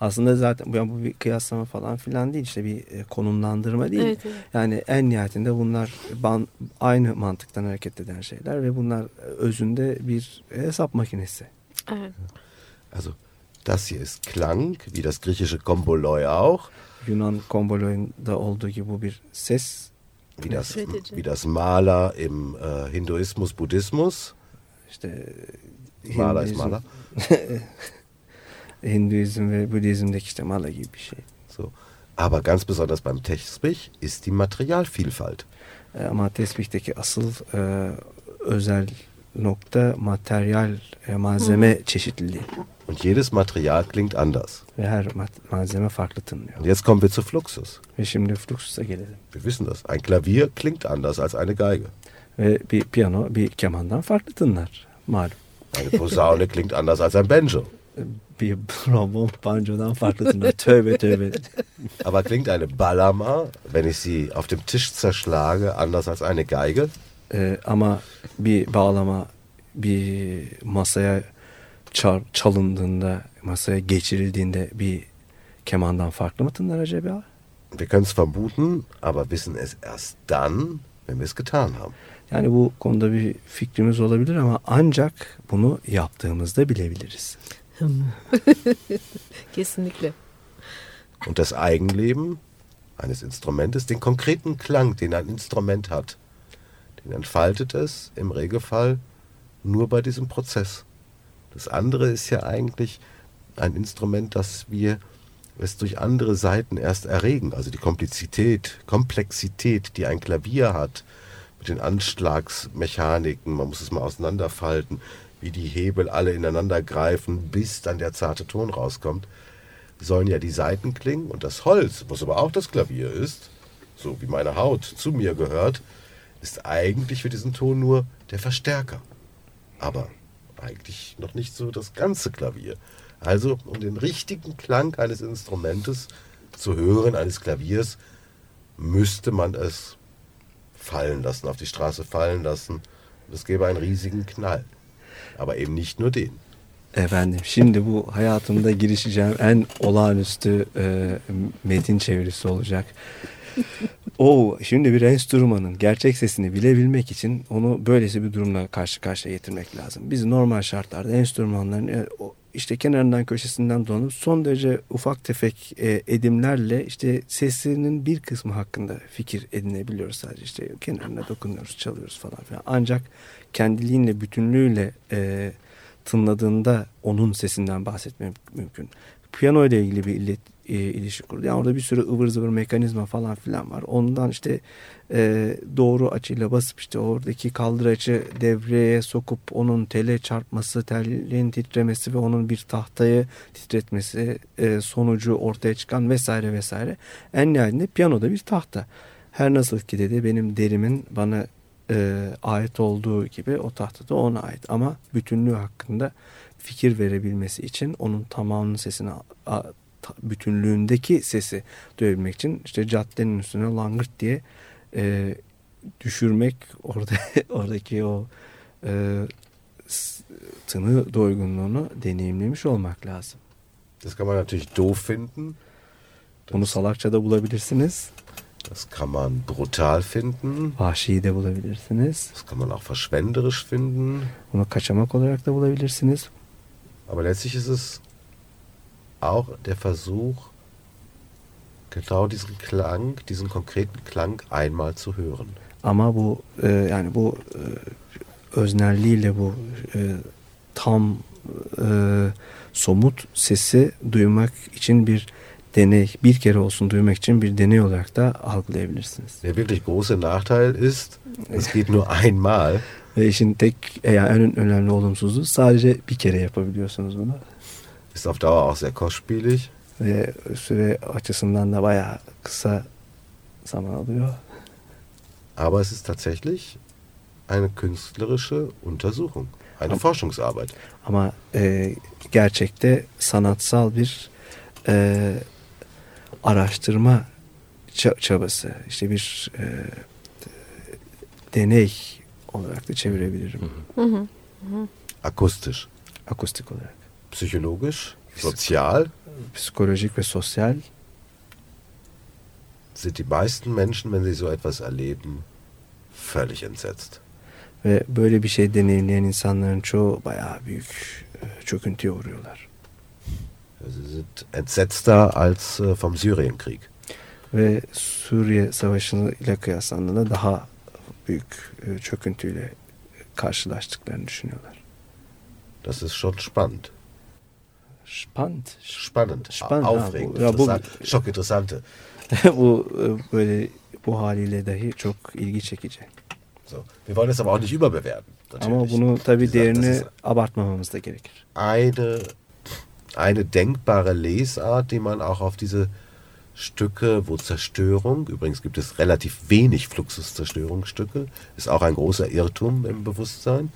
Aslında zaten bu, bu bir kıyaslama falan filan değil işte bir e, konumlandırma değil. Evet, evet. Yani en nihayetinde bunlar ban, aynı mantıktan hareket eden şeyler ve bunlar e, özünde bir hesap makinesi. Evet. Also, das hier ist Klang, wie das griechische Komboloi auch, Yunan komboloyunda olduğu gibi bu bir ses wie das, wie das Mala im äh, Hinduismus, Buddhismus. işte Mala ist Mala. Hinduizm ve Budizm'deki işte mala gibi bir şey. So. Aber ganz besonders beim Tespich ist die Materialvielfalt. E, Ama tesbihteki asıl e, özel nokta materyal e, malzeme çeşitliliği Und jedes Material klingt anders. ve her ma- malzeme farklı tınlıyor. Und jetzt kommen wir zu Fluxus. Ve şimdi Fluxus'a gelelim. Wir wissen das. Ein Klavier klingt anders als eine Geige. Ve bir piyano bir kemandan farklı tınlar malum. Eine Posaune klingt anders als ein Banjo. Bir trombon banjodan farklı tınlar. tövbe tövbe. Aber klingt eine Balama, wenn ich sie auf dem Tisch zerschlage, anders als eine Geige? E, ama bir bağlama bir masaya çar- çalındığında, masaya geçirildiğinde bir kemandan farklı mı tınlar acaba? Wir können es vermuten, aber wissen es erst dann, wenn wir es getan haben. Yani bu konuda bir fikrimiz olabilir ama ancak bunu yaptığımızda bilebiliriz. Kesinlikle. Und das Eigenleben eines Instrumentes, den konkreten Klang, den ein Instrument hat, den entfaltet es im Regelfall nur bei diesem Prozess. Das andere ist ja eigentlich ein Instrument, das wir es durch andere Seiten erst erregen. Also die Komplexität, Komplexität, die ein Klavier hat, mit den Anschlagsmechaniken, man muss es mal auseinanderfalten, wie die Hebel alle ineinander greifen, bis dann der zarte Ton rauskommt, sollen ja die Saiten klingen und das Holz, was aber auch das Klavier ist, so wie meine Haut zu mir gehört, ist eigentlich für diesen Ton nur der Verstärker. Aber eigentlich noch nicht so das ganze Klavier. Also, um den richtigen Klang eines Instrumentes zu hören, eines Klaviers, müsste man es fallen lassen, auf die Straße fallen lassen. Es gäbe einen riesigen Knall. Aber eben nicht nur den. Efendim şimdi bu hayatımda girişeceğim en olağanüstü e, metin çevirisi olacak. O şimdi bir enstrümanın gerçek sesini bilebilmek için onu böylesi bir durumla karşı karşıya getirmek lazım. Biz normal şartlarda enstrümanların e, işte kenarından köşesinden dolanıp son derece ufak tefek e, edimlerle işte sesinin bir kısmı hakkında fikir edinebiliyoruz sadece işte kenarına dokunuyoruz çalıyoruz falan filan ancak kendiliğinle bütünlüğüyle e, tınladığında onun sesinden bahsetmem mümkün. Piyano ile ilgili bir illet, e, ilişki kurdu. Yani orada bir sürü ıvır zıvır mekanizma falan filan var. Ondan işte e, doğru açıyla basıp işte oradaki kaldıraçı devreye sokup onun tele çarpması, telin titremesi ve onun bir tahtayı titretmesi e, sonucu ortaya çıkan vesaire vesaire. En nihayetinde piyanoda bir tahta. Her nasıl ki dedi benim derimin bana e, ait olduğu gibi o tahta da ona ait. Ama bütünlüğü hakkında fikir verebilmesi için onun tamamının sesini bütünlüğündeki sesi duyabilmek için işte caddenin üstüne langırt diye e, düşürmek orada oradaki o e, tını doygunluğunu deneyimlemiş olmak lazım. Das kann man natürlich doof finden. Bunu salakça da bulabilirsiniz. Das kann man brutal finden. Vahşi de bulabilirsiniz. Das kann man auch verschwenderisch finden. Bunu kaçamak olarak da bulabilirsiniz. Aber letztlich ist es auch der Versuch, genau diesen Klang, diesen konkreten Klang einmal zu hören. Ama bu e, yani bu e, öznelliğiyle bu e, tam e, somut sesi duymak için bir deney, bir kere olsun duymak için bir deney olarak da algılayabilirsiniz. Der wirklich große Nachteil ist, es geht nur einmal Ve işin tek e, yani en önemli olumsuzluğu sadece bir kere yapabiliyorsunuz bunu. Ist auf Dauer auch sehr kostspielig. Ve süre açısından da bayağı kısa zaman alıyor. Aber es ist tatsächlich eine künstlerische Untersuchung, eine Forschungsarbeit. Ama e, gerçekte sanatsal bir e, araştırma ça- çabası. İşte bir e, deney olarak da çevirebilirim. Hı hı. Akustisch, Akustik olarak. Psychologisch, sozial Psikolojik ve sosyal sind die meisten Menschen, wenn sie so etwas erleben, völlig entsetzt. ve böyle bir şey deneyimleyen insanların çoğu bayağı büyük e, çöküntüye uğruyorlar. Sie sind entsetzter als äh, vom Syrienkrieg. Ve Suriye Savaşı'yla kıyaslandığında daha büyük e, çöküntüyle karşılaştıklarını düşünüyorlar. Das ist schon spannend. Spannend. Spannend, Spannend, aufregend, ja, wo- interessant, schockinteressante. bu e, böyle bu haliyle dahi çok ilgi çekici. So. Wir wollen es aber auch nicht überbewerten. Ama natürlich. bunu tabii değerini ist abartmamamız da gerekir. eine, eine denkbare Lesart, die man auch auf diese Stücke, wo Zerstörung, übrigens gibt es relativ wenig Fluxuszerstörungsstücke, ist auch ein großer Irrtum im Bewusstsein,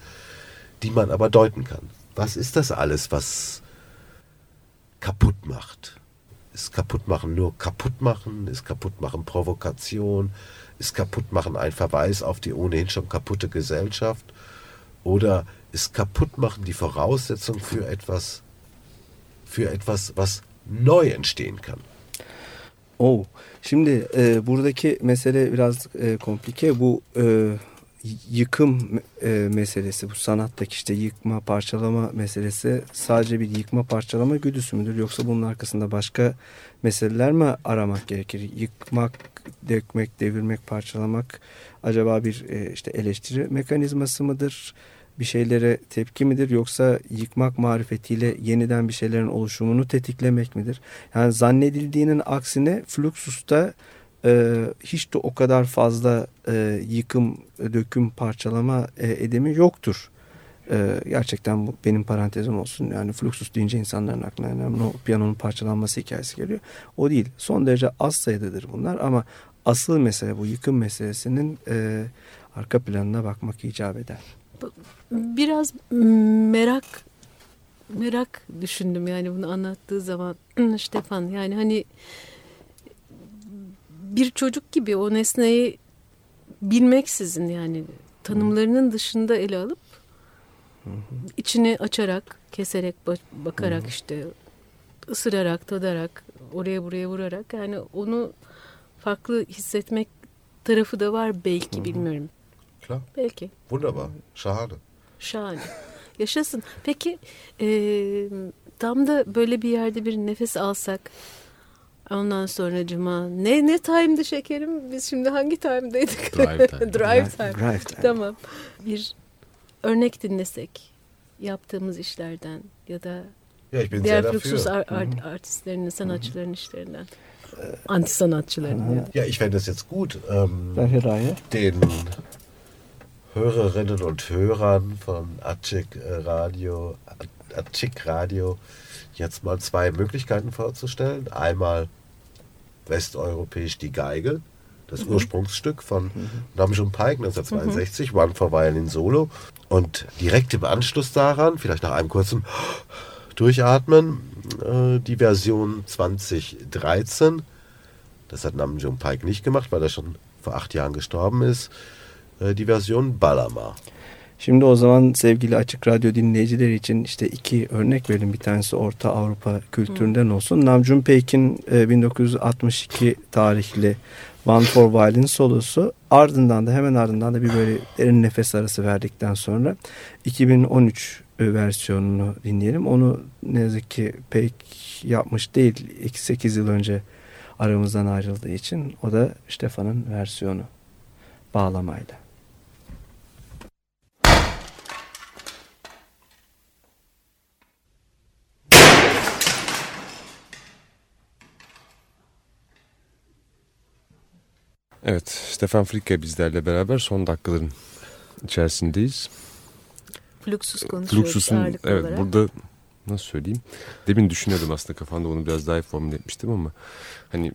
die man aber deuten kann. Was ist das alles, was kaputt macht? Ist kaputtmachen nur kaputtmachen? Ist kaputtmachen Provokation? Ist kaputtmachen ein Verweis auf die ohnehin schon kaputte Gesellschaft? Oder ist kaputtmachen die Voraussetzung für etwas, für etwas, was neu entstehen kann? Oh, şimdi e, buradaki mesele biraz e, komplike. Bu e, yıkım e, meselesi, bu sanattaki işte yıkma, parçalama meselesi sadece bir yıkma, parçalama güdüsü müdür? Yoksa bunun arkasında başka meseleler mi aramak gerekir? Yıkmak, dökmek, devirmek, parçalamak acaba bir e, işte eleştiri mekanizması mıdır? Bir şeylere tepki midir? Yoksa yıkmak marifetiyle yeniden bir şeylerin oluşumunu tetiklemek midir? Yani zannedildiğinin aksine Fluxus'ta e, hiç de o kadar fazla e, yıkım, döküm, parçalama e, edemi yoktur. E, gerçekten bu benim parantezim olsun. Yani Fluxus deyince insanların aklına önemli o piyanonun parçalanması hikayesi geliyor. O değil. Son derece az sayıdadır bunlar ama asıl mesele bu yıkım meselesinin e, arka planına bakmak icap eder. Biraz merak merak düşündüm yani bunu anlattığı zaman Stefan yani hani bir çocuk gibi o nesneyi bilmeksizin yani tanımlarının dışında ele alıp içini açarak keserek ba- bakarak işte ısırarak tadarak oraya buraya vurarak yani onu farklı hissetmek tarafı da var belki bilmiyorum Klar, belki wunderbar, schade. Şahane. Yaşasın. Peki e, tam da böyle bir yerde bir nefes alsak ondan sonra cuma ne ne time'dı şekerim? Biz şimdi hangi time'daydık? Drive time. Drive time. Drive time. Tamam. Bir örnek dinlesek yaptığımız işlerden ya da Ja, ich bin sehr diğer dafür. fluxus ar- ar- artistlerinin, sanatçıların işlerinden. Anti sanatçıların. ya. Ja, ich fände es jetzt gut, ähm, den Hörerinnen und Hörern von Atschik äh, Radio, Atschik Radio jetzt mal zwei Möglichkeiten vorzustellen. Einmal westeuropäisch die Geige, das Ursprungsstück von Namjoon Pike 1962, One for Violin Solo. Und direkt im Anschluss daran, vielleicht nach einem kurzen Durchatmen, äh, die Version 2013. Das hat Namjoon Pike nicht gemacht, weil er schon vor acht Jahren gestorben ist. Äh, die Version Balama. Şimdi o zaman sevgili Açık Radyo dinleyicileri için işte iki örnek verelim. Bir tanesi Orta Avrupa kültüründen olsun. Namjoon Paik'in e, 1962 tarihli One for Violin solosu ardından da hemen ardından da bir böyle derin nefes arası verdikten sonra 2013 versiyonunu dinleyelim. Onu ne yazık ki Paik yapmış değil. 8 yıl önce aramızdan ayrıldığı için o da Stefan'ın versiyonu bağlamayla. Evet, Stefan Fricke bizlerle beraber son dakikaların içerisindeyiz. Fluxus konuşuyoruz Fluxus'un evet olarak. burada nasıl söyleyeyim? Demin düşünüyordum aslında kafamda onu biraz daha iyi formüle etmiştim ama hani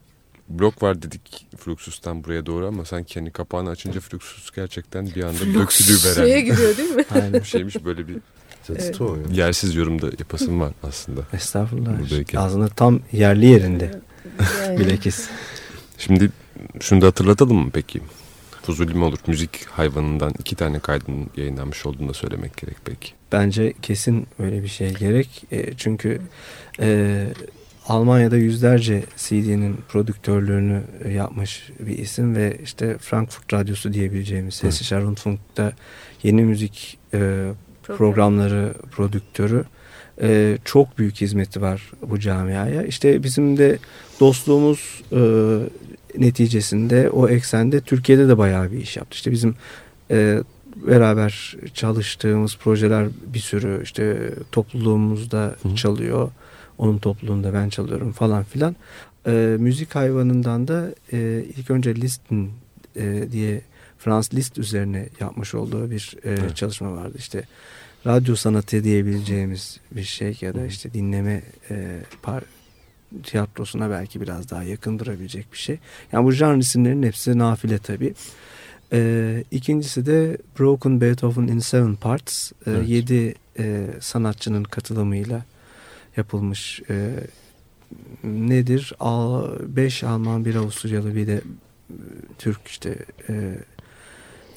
blok var dedik Fluxus'tan buraya doğru ama sanki hani kapağını açınca Fluxus gerçekten bir anda dökülüveren giriyor değil mi? Aynen. bir şeymiş böyle bir Evet. yersiz yorumda yapasım var aslında. Estağfurullah. Buradayken. Aslında tam yerli yerinde. Yani. Bilakis. Şimdi şunu da hatırlatalım mı peki? Fuzuli mi olur? Müzik hayvanından iki tane kaydının yayınlanmış olduğunu da söylemek gerek belki. Bence kesin öyle bir şey gerek. E, çünkü e, Almanya'da yüzlerce CD'nin prodüktörlüğünü yapmış bir isim ve işte Frankfurt Radyosu diyebileceğimiz Hessischer Rundfunk'ta yeni müzik e, programları prodüktörü. E, çok büyük hizmeti var bu camiaya. İşte bizim de dostluğumuz e, neticesinde o eksende Türkiye'de de bayağı bir iş yaptı. İşte bizim e, beraber çalıştığımız projeler bir sürü işte topluluğumuzda Hı. çalıyor. Onun topluluğunda ben çalıyorum falan filan. E, müzik hayvanından da e, ilk önce Liszt'in e, diye Frans Liszt üzerine yapmış olduğu bir e, Evet. çalışma vardı. İşte radyo sanatı diyebileceğimiz bir şey ya da işte dinleme e, par tiyatrosuna belki biraz daha yakın durabilecek bir şey. Yani bu janr isimlerin hepsi nafile tabii. Ee, ikincisi de Broken Beethoven in Seven Parts. Ee, Evet. Yedi e, sanatçının katılımıyla yapılmış e, nedir? Al, beş Alman, bir Avusturyalı, bir de e, Türk işte e,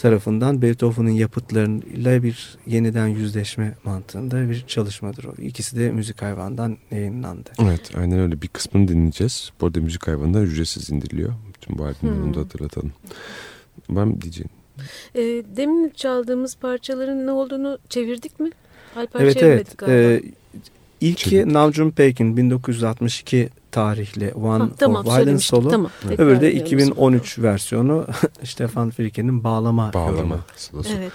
tarafından Beethoven'ın yapıtlarıyla bir yeniden yüzleşme mantığında bir çalışmadır o. İkisi de müzik hayvandan yayınlandı. Evet aynen öyle bir kısmını dinleyeceğiz. Bu arada müzik hayvanından ücretsiz indiriliyor. Bütün bu albümleri Hmm. onu da hatırlatalım. Ben diyeceğim. E, demin çaldığımız parçaların ne olduğunu çevirdik mi? Alper Evet çevirmedik evet. galiba. İlki Çevirdik. Namjoon Paik'in 1962 tarihli One Ha, tamam of Violence. Solo. Tamam. Öbürü de Tekrarlayalım. 2013 versiyonu Stefan Frike'nin bağlama, yorumu. Bağlama. Nasıl? Evet.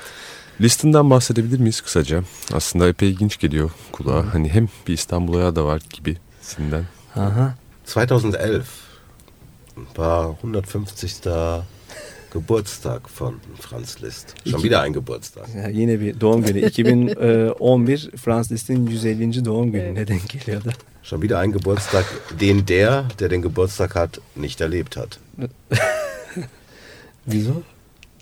Listinden bahsedebilir miyiz kısaca? Aslında epey ilginç geliyor kulağa. Hani hem bir İstanbul ayağı da var gibisinden. Aha. 2011 war 150. Geburtstag von Franz Liszt. Schon wieder ein Geburtstag. Ya yine bir doğum günü. 2011 Franz Liszt'in 150. doğum gününe denk geliyordu. Schon wieder ein Geburtstag, den der, der den Geburtstag hat, nicht erlebt hat. Wieso?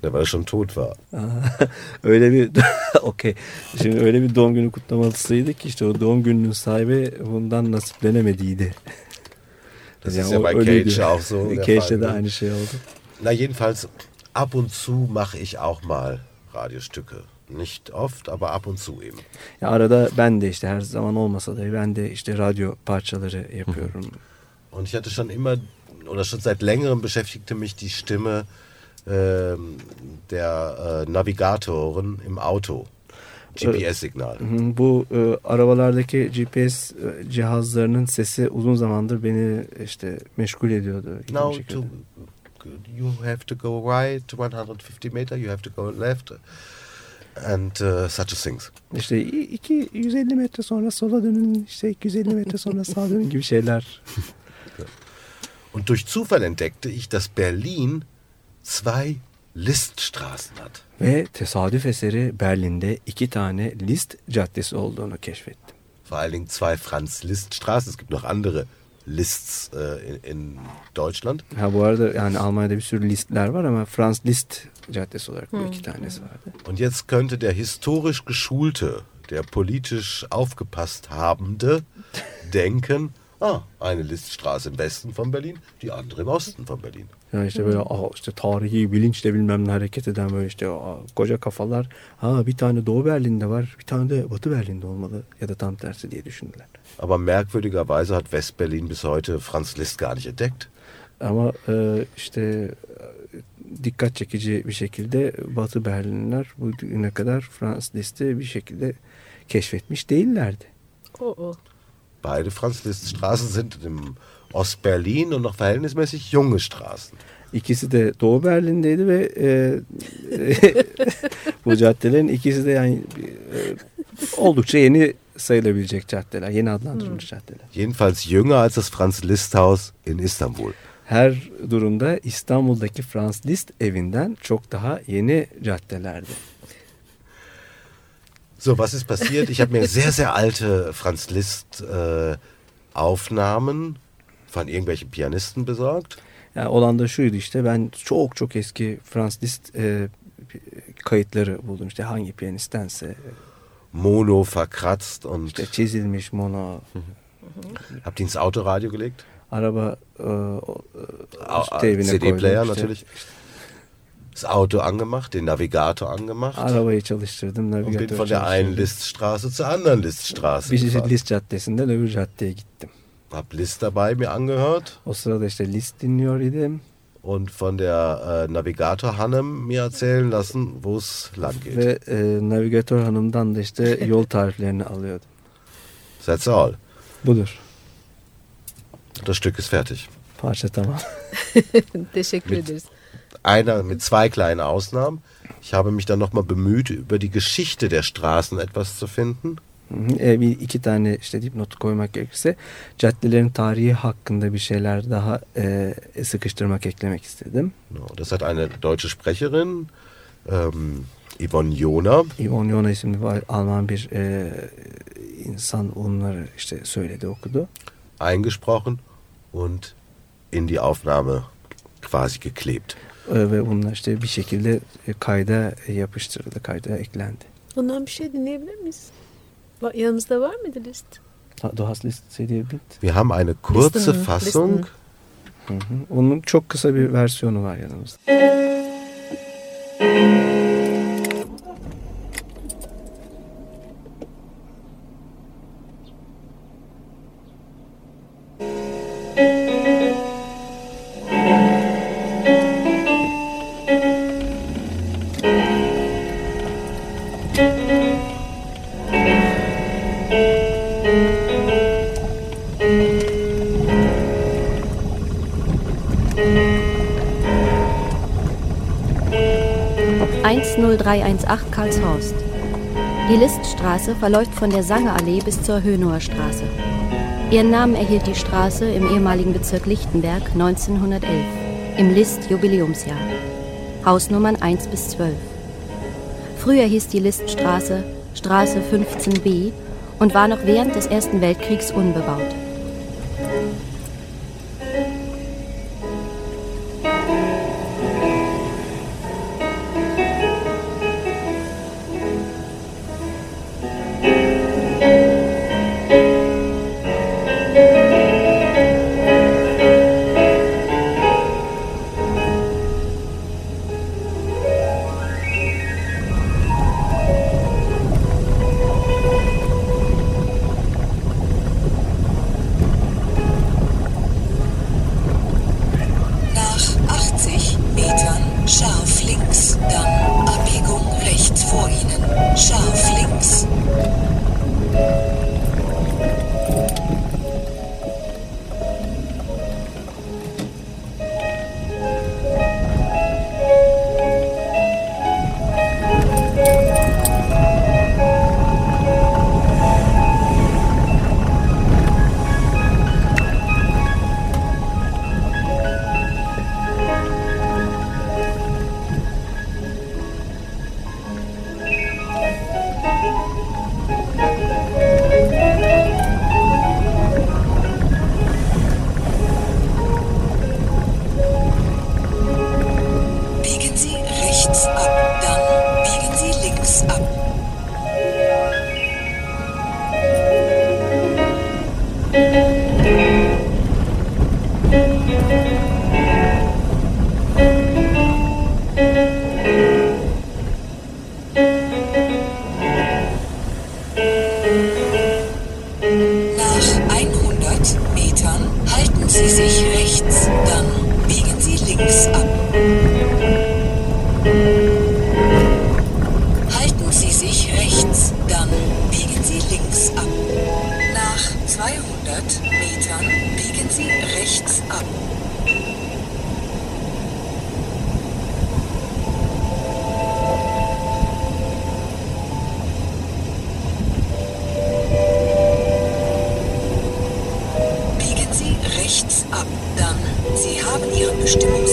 Der, weil er schon tot war. öyle bir okey. Şimdi öyle bir doğum günü kutlamalısıydı ki işte o doğum gününün sahibi bundan nasiplenemediydi. Das Yani ist ja bei. Cage auch so. der Cage'de de ne? aynı şey oldu. Na, jedenfalls, ab und zu mache ich auch mal Radiostücke. Nicht oft, aber ab und zu eben. Ya arada ben de işte her zaman olmasa da ben de işte radyo parçaları yapıyorum. Und ich hatte schon immer, oder schon seit längerem beschäftigte mich die Stimme ähm, der äh, Navigatoren im Auto. GPS-Signal. Hı, Bu e, arabalardaki GPS e, cihazlarının sesi uzun zamandır beni işte meşgul ediyordu. Now, to, you have to go right 150 meter, you have to go left, and uh, such a things. İşte iki 150 metre sonra sola dönün, işte 250 metre sonra sağa dönün gibi şeyler. Und durch Zufall entdeckte ich, dass Berlin zwei Liststraßen hat. Ve tesadüf eseri Berlin'de iki tane List caddesi olduğunu keşfettim. Vor allen Dingen zwei Franz-Liszt-Straßen. Es gibt noch andere Lists äh, in, in Deutschland. Ha bu arada yani Almanya'da bir sürü listler var ama Frans Liszt caddesi olarak bu iki tanesi vardı. Und jetzt könnte der historisch Geschulte, der politisch aufgepasst Habende denken, ah, eine Liststraße im Westen von Berlin, die andere im Osten von Berlin. Yani işte böyle aa, işte tarihi bilinçle bilmem ne hareket eden böyle işte aa, koca kafalar. Ha bir tane Doğu Berlin'de var, bir tane de Batı Berlin'de olmalı ya da tam tersi diye düşündüler. Aber merkwürdigerweise hat Westberlin bis heute Franz Liszt gar nicht entdeckt. Ama e, işte e, dikkat çekici bir şekilde Batı Berlinliler bugüne kadar Frans Liszt'i bir şekilde keşfetmiş değillerdi. O o. Beide Franz Liszt-Straßen sind im Ostberlin und noch verhältnismäßig junge Straßen. İkisi de Doğu Berlin'deydi ve e, bu caddelerin ikisi de yani e, oldukça yeni sayılabilecek caddeler, yeni adlandırılmış caddeler. Jedenfalls jünger als das Franz Liszt-Haus in Istanbul. Her durumda İstanbul'daki Frans Liszt evinden çok daha yeni caddelerdi. So, was ist passiert? Ich habe mir sehr, sehr alte Franz Liszt äh, Aufnahmen von irgendwelchen Pianisten besorgt. Yani olan şuydu işte ben çok çok eski Franz Liszt e, kayıtları buldum işte hangi piyanisttense Mono verkratzt und işte çizilmiş mono hab die ins Autoradio gelegt. araba e, o- e, Au- teybine CD-Player koydum işte. natürlich. Das Auto angemacht, den Navigator angemacht Arabayı çalıştırdım und bin navigatör von der einen. Liststraße zur anderen Liststraße Bir gefahren. List caddesinden öbür caddeye gittim. Hab List dabei mir angehört O sırada işte List dinliyor idim und von der äh, Navigator Hannem mir erzählen lassen, wo es lang geht. ve e, navigatör hanımdan da işte yol tariflerini alıyordum. That's all. Budur. Das Stück ist fertig. Parça tamam. Teşekkür Mit- ederiz. Einer mit zwei kleinen Ausnahmen. Ich habe mich dann nochmal bemüht, über die Geschichte der Straßen etwas zu finden. E, bir iki tane işte dipnotu koymak gerekirse caddelerin tarihi hakkında bir şeyler daha e, sıkıştırmak eklemek istedim. Genau, Das hat eine deutsche Sprecherin, ähm, Yvonne Jona, Yvonne Yona isimli bir Alman bir e, insan onları işte söyledi okudu. eingesprochen und in die Aufnahme quasi geklebt. E, ve bunlar işte bir şekilde e, kayda yapıştırıldı, kayda eklendi. Ondan bir şey dinleyebilir miyiz? Yanımızda var mıydı list? Du hast List CD bit. Wir haben eine kurze Listen, Fassung. listen. Hı hı. Onun çok kısa bir versiyonu var yanımızda. Die Liststraße verläuft von der Sangerallee bis zur Hönower Straße. Ihren Namen erhielt die Straße im ehemaligen Bezirk Lichtenberg 1911, im List-Jubiläumsjahr. Hausnummern 1 bis 12. Früher hieß die Liststraße Straße 15b und war noch während des Ersten Weltkriegs unbebaut. Sie sich rechts, dann biegen Sie links ab. Halten Sie sich rechts, dann biegen Sie links ab. Nach 200 Metern biegen Sie rechts ab. Haben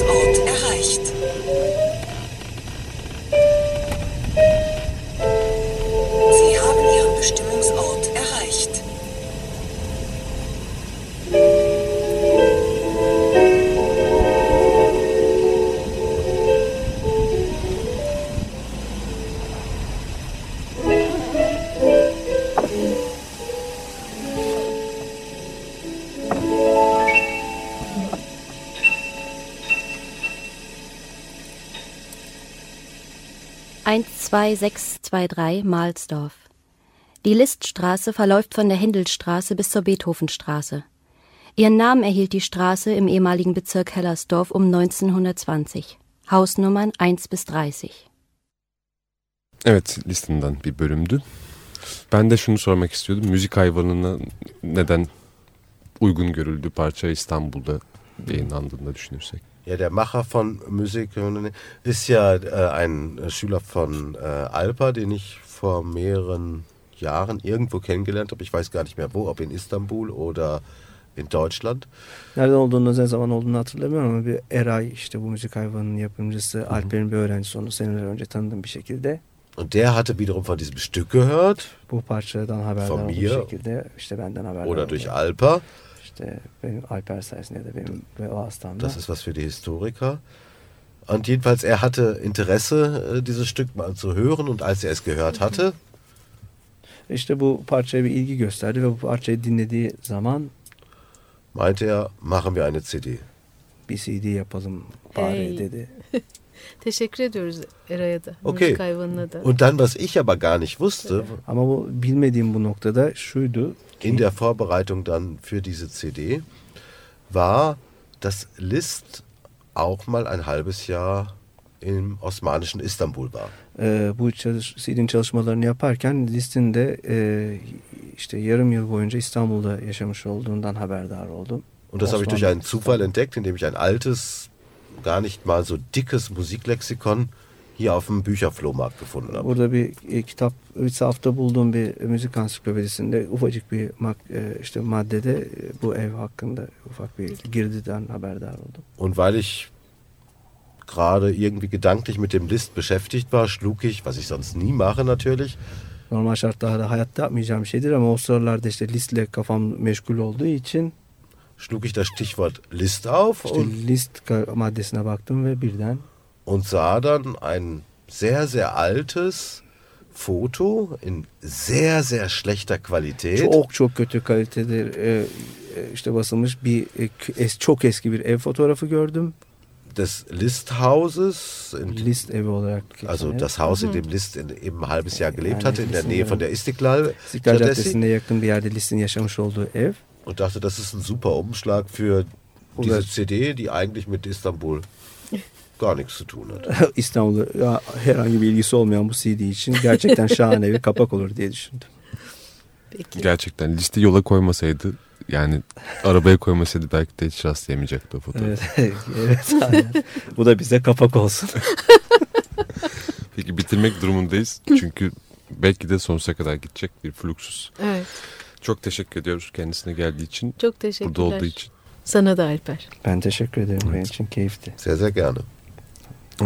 12623 Mahlsdorf. Die Liststraße verläuft von der Händelstraße bis zur Beethovenstraße. Ihren Namen erhielt die Straße im ehemaligen Bezirk Hellersdorf um 1920. Hausnummern 1 bis 30. Evet listenden bir bölümdü. Ben de şunu sormak istiyordum. Müzik hayvanına neden uygun görüldü parça İstanbul'da yayınlandığında düşünürsek. Ja, der Macher von Musik ist ja äh, ein Schüler von äh, Alpa, den ich vor mehreren Jahren irgendwo kennengelernt habe. Ich weiß gar nicht mehr wo, ob in Istanbul oder in Deutschland. Nereden olduğunu ne zaman olduğunu hatırlamıyorum ama bir Eray işte bu müzik hayvanının yapımcısı Alper'in bir öğrencisi onu seneler önce tanıdığım bir şekilde. Und der hatte wiederum von diesem Stück gehört. Bu parçadan haberdar Von mir. şekilde işte benden haberdar Oder durch Alpa. İşte benim Alper sayesinde ya da benim ve vasıtamda. Das ist was für die Historiker. Und jedenfalls, er hatte Interesse, äh, dieses Stück mal zu hören. Und als er es gehört hatte, İşte bu parçaya bir ilgi gösterdi ve bu parçayı dinlediği zaman meinte er, machen wir eine CD. bir CD yapalım bari Hey. dedi. Teşekkür ediyoruz Eray'a da. Okay. Müzik hayvanına da. Und dann, was ich aber gar nicht wusste, Ama bu bilmediğim bu noktada şuydu in der Vorbereitung dann für diese CD, war, dass Liszt auch mal ein halbes Jahr im osmanischen Istanbul war. e, bu CD'nin çalışmalarını yaparken Liszt'in de e, işte yarım yıl boyunca İstanbul'da yaşamış olduğundan haberdar oldum. Und das habe ich durch einen Zufall entdeckt, indem ich ein altes, gar nicht mal so dickes Musiklexikon hier auf dem Bücherflohmarkt gefunden habe. Burada bir e, kitap, bir safta bulduğum bir müzik ansiklopedisinde ufacık bir mak- e, işte maddede e, bu ev hakkında ufak bir girdiden haberdar oldum. Und weil ich gerade irgendwie gedanklich mit dem List beschäftigt war, schlug ich, was ich sonst nie mache natürlich, Normal şartlarda hayatta yapmayacağım şeydir ama o sıralarda işte listle kafam meşgul olduğu için schlug ich das Stichwort List auf işte und, list maddesine baktım ve birden und sah dann ein sehr, sehr altes Foto in sehr, sehr schlechter Qualität. çok çok kötü kalitede e, e, işte basılmış bir e, çok eski bir ev fotoğrafı gördüm. des Listhauses, in, List evi olarak geçen also das Haus, in dem List in, eben ein halbes Jahr gelebt Yani hatte, in der Nähe von der Istiklal. İstiklal Caddesi. Caddesi'ne yakın bir yerde List'in yaşamış olduğu ev. Und dachte, das ist ein super Umschlag für diese CD, die eigentlich mit Istanbul gar nichts zu tun hat. İstanbul'da ya, herhangi bir ilgisi olmayan bu CD için gerçekten şahane bir kapak olur diye düşündüm. Peki. Gerçekten liste yola koymasaydı yani arabaya koymasaydı belki de hiç rastlayamayacaktı o fotoğrafı. Evet, evet aynen. Bu da bize kapak olsun. Peki bitirmek durumundayız. Çünkü belki de sonsuza kadar gidecek bir Fluxus. Evet. Çok teşekkür ediyoruz kendisine geldiği için. Çok teşekkürler. Burada olduğu için. Sana da Alper. Ben teşekkür ederim. Benim için keyifti. Sehr gerne.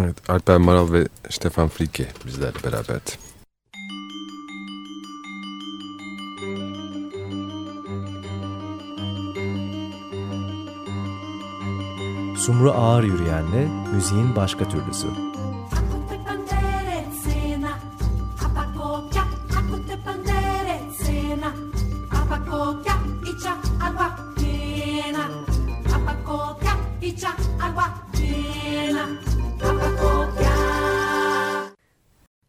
Evet, Alper Maral ve Stefan Frike bizlerle beraberdi. Sumru Ağır Yürüyen'le müziğin başka türlüsü.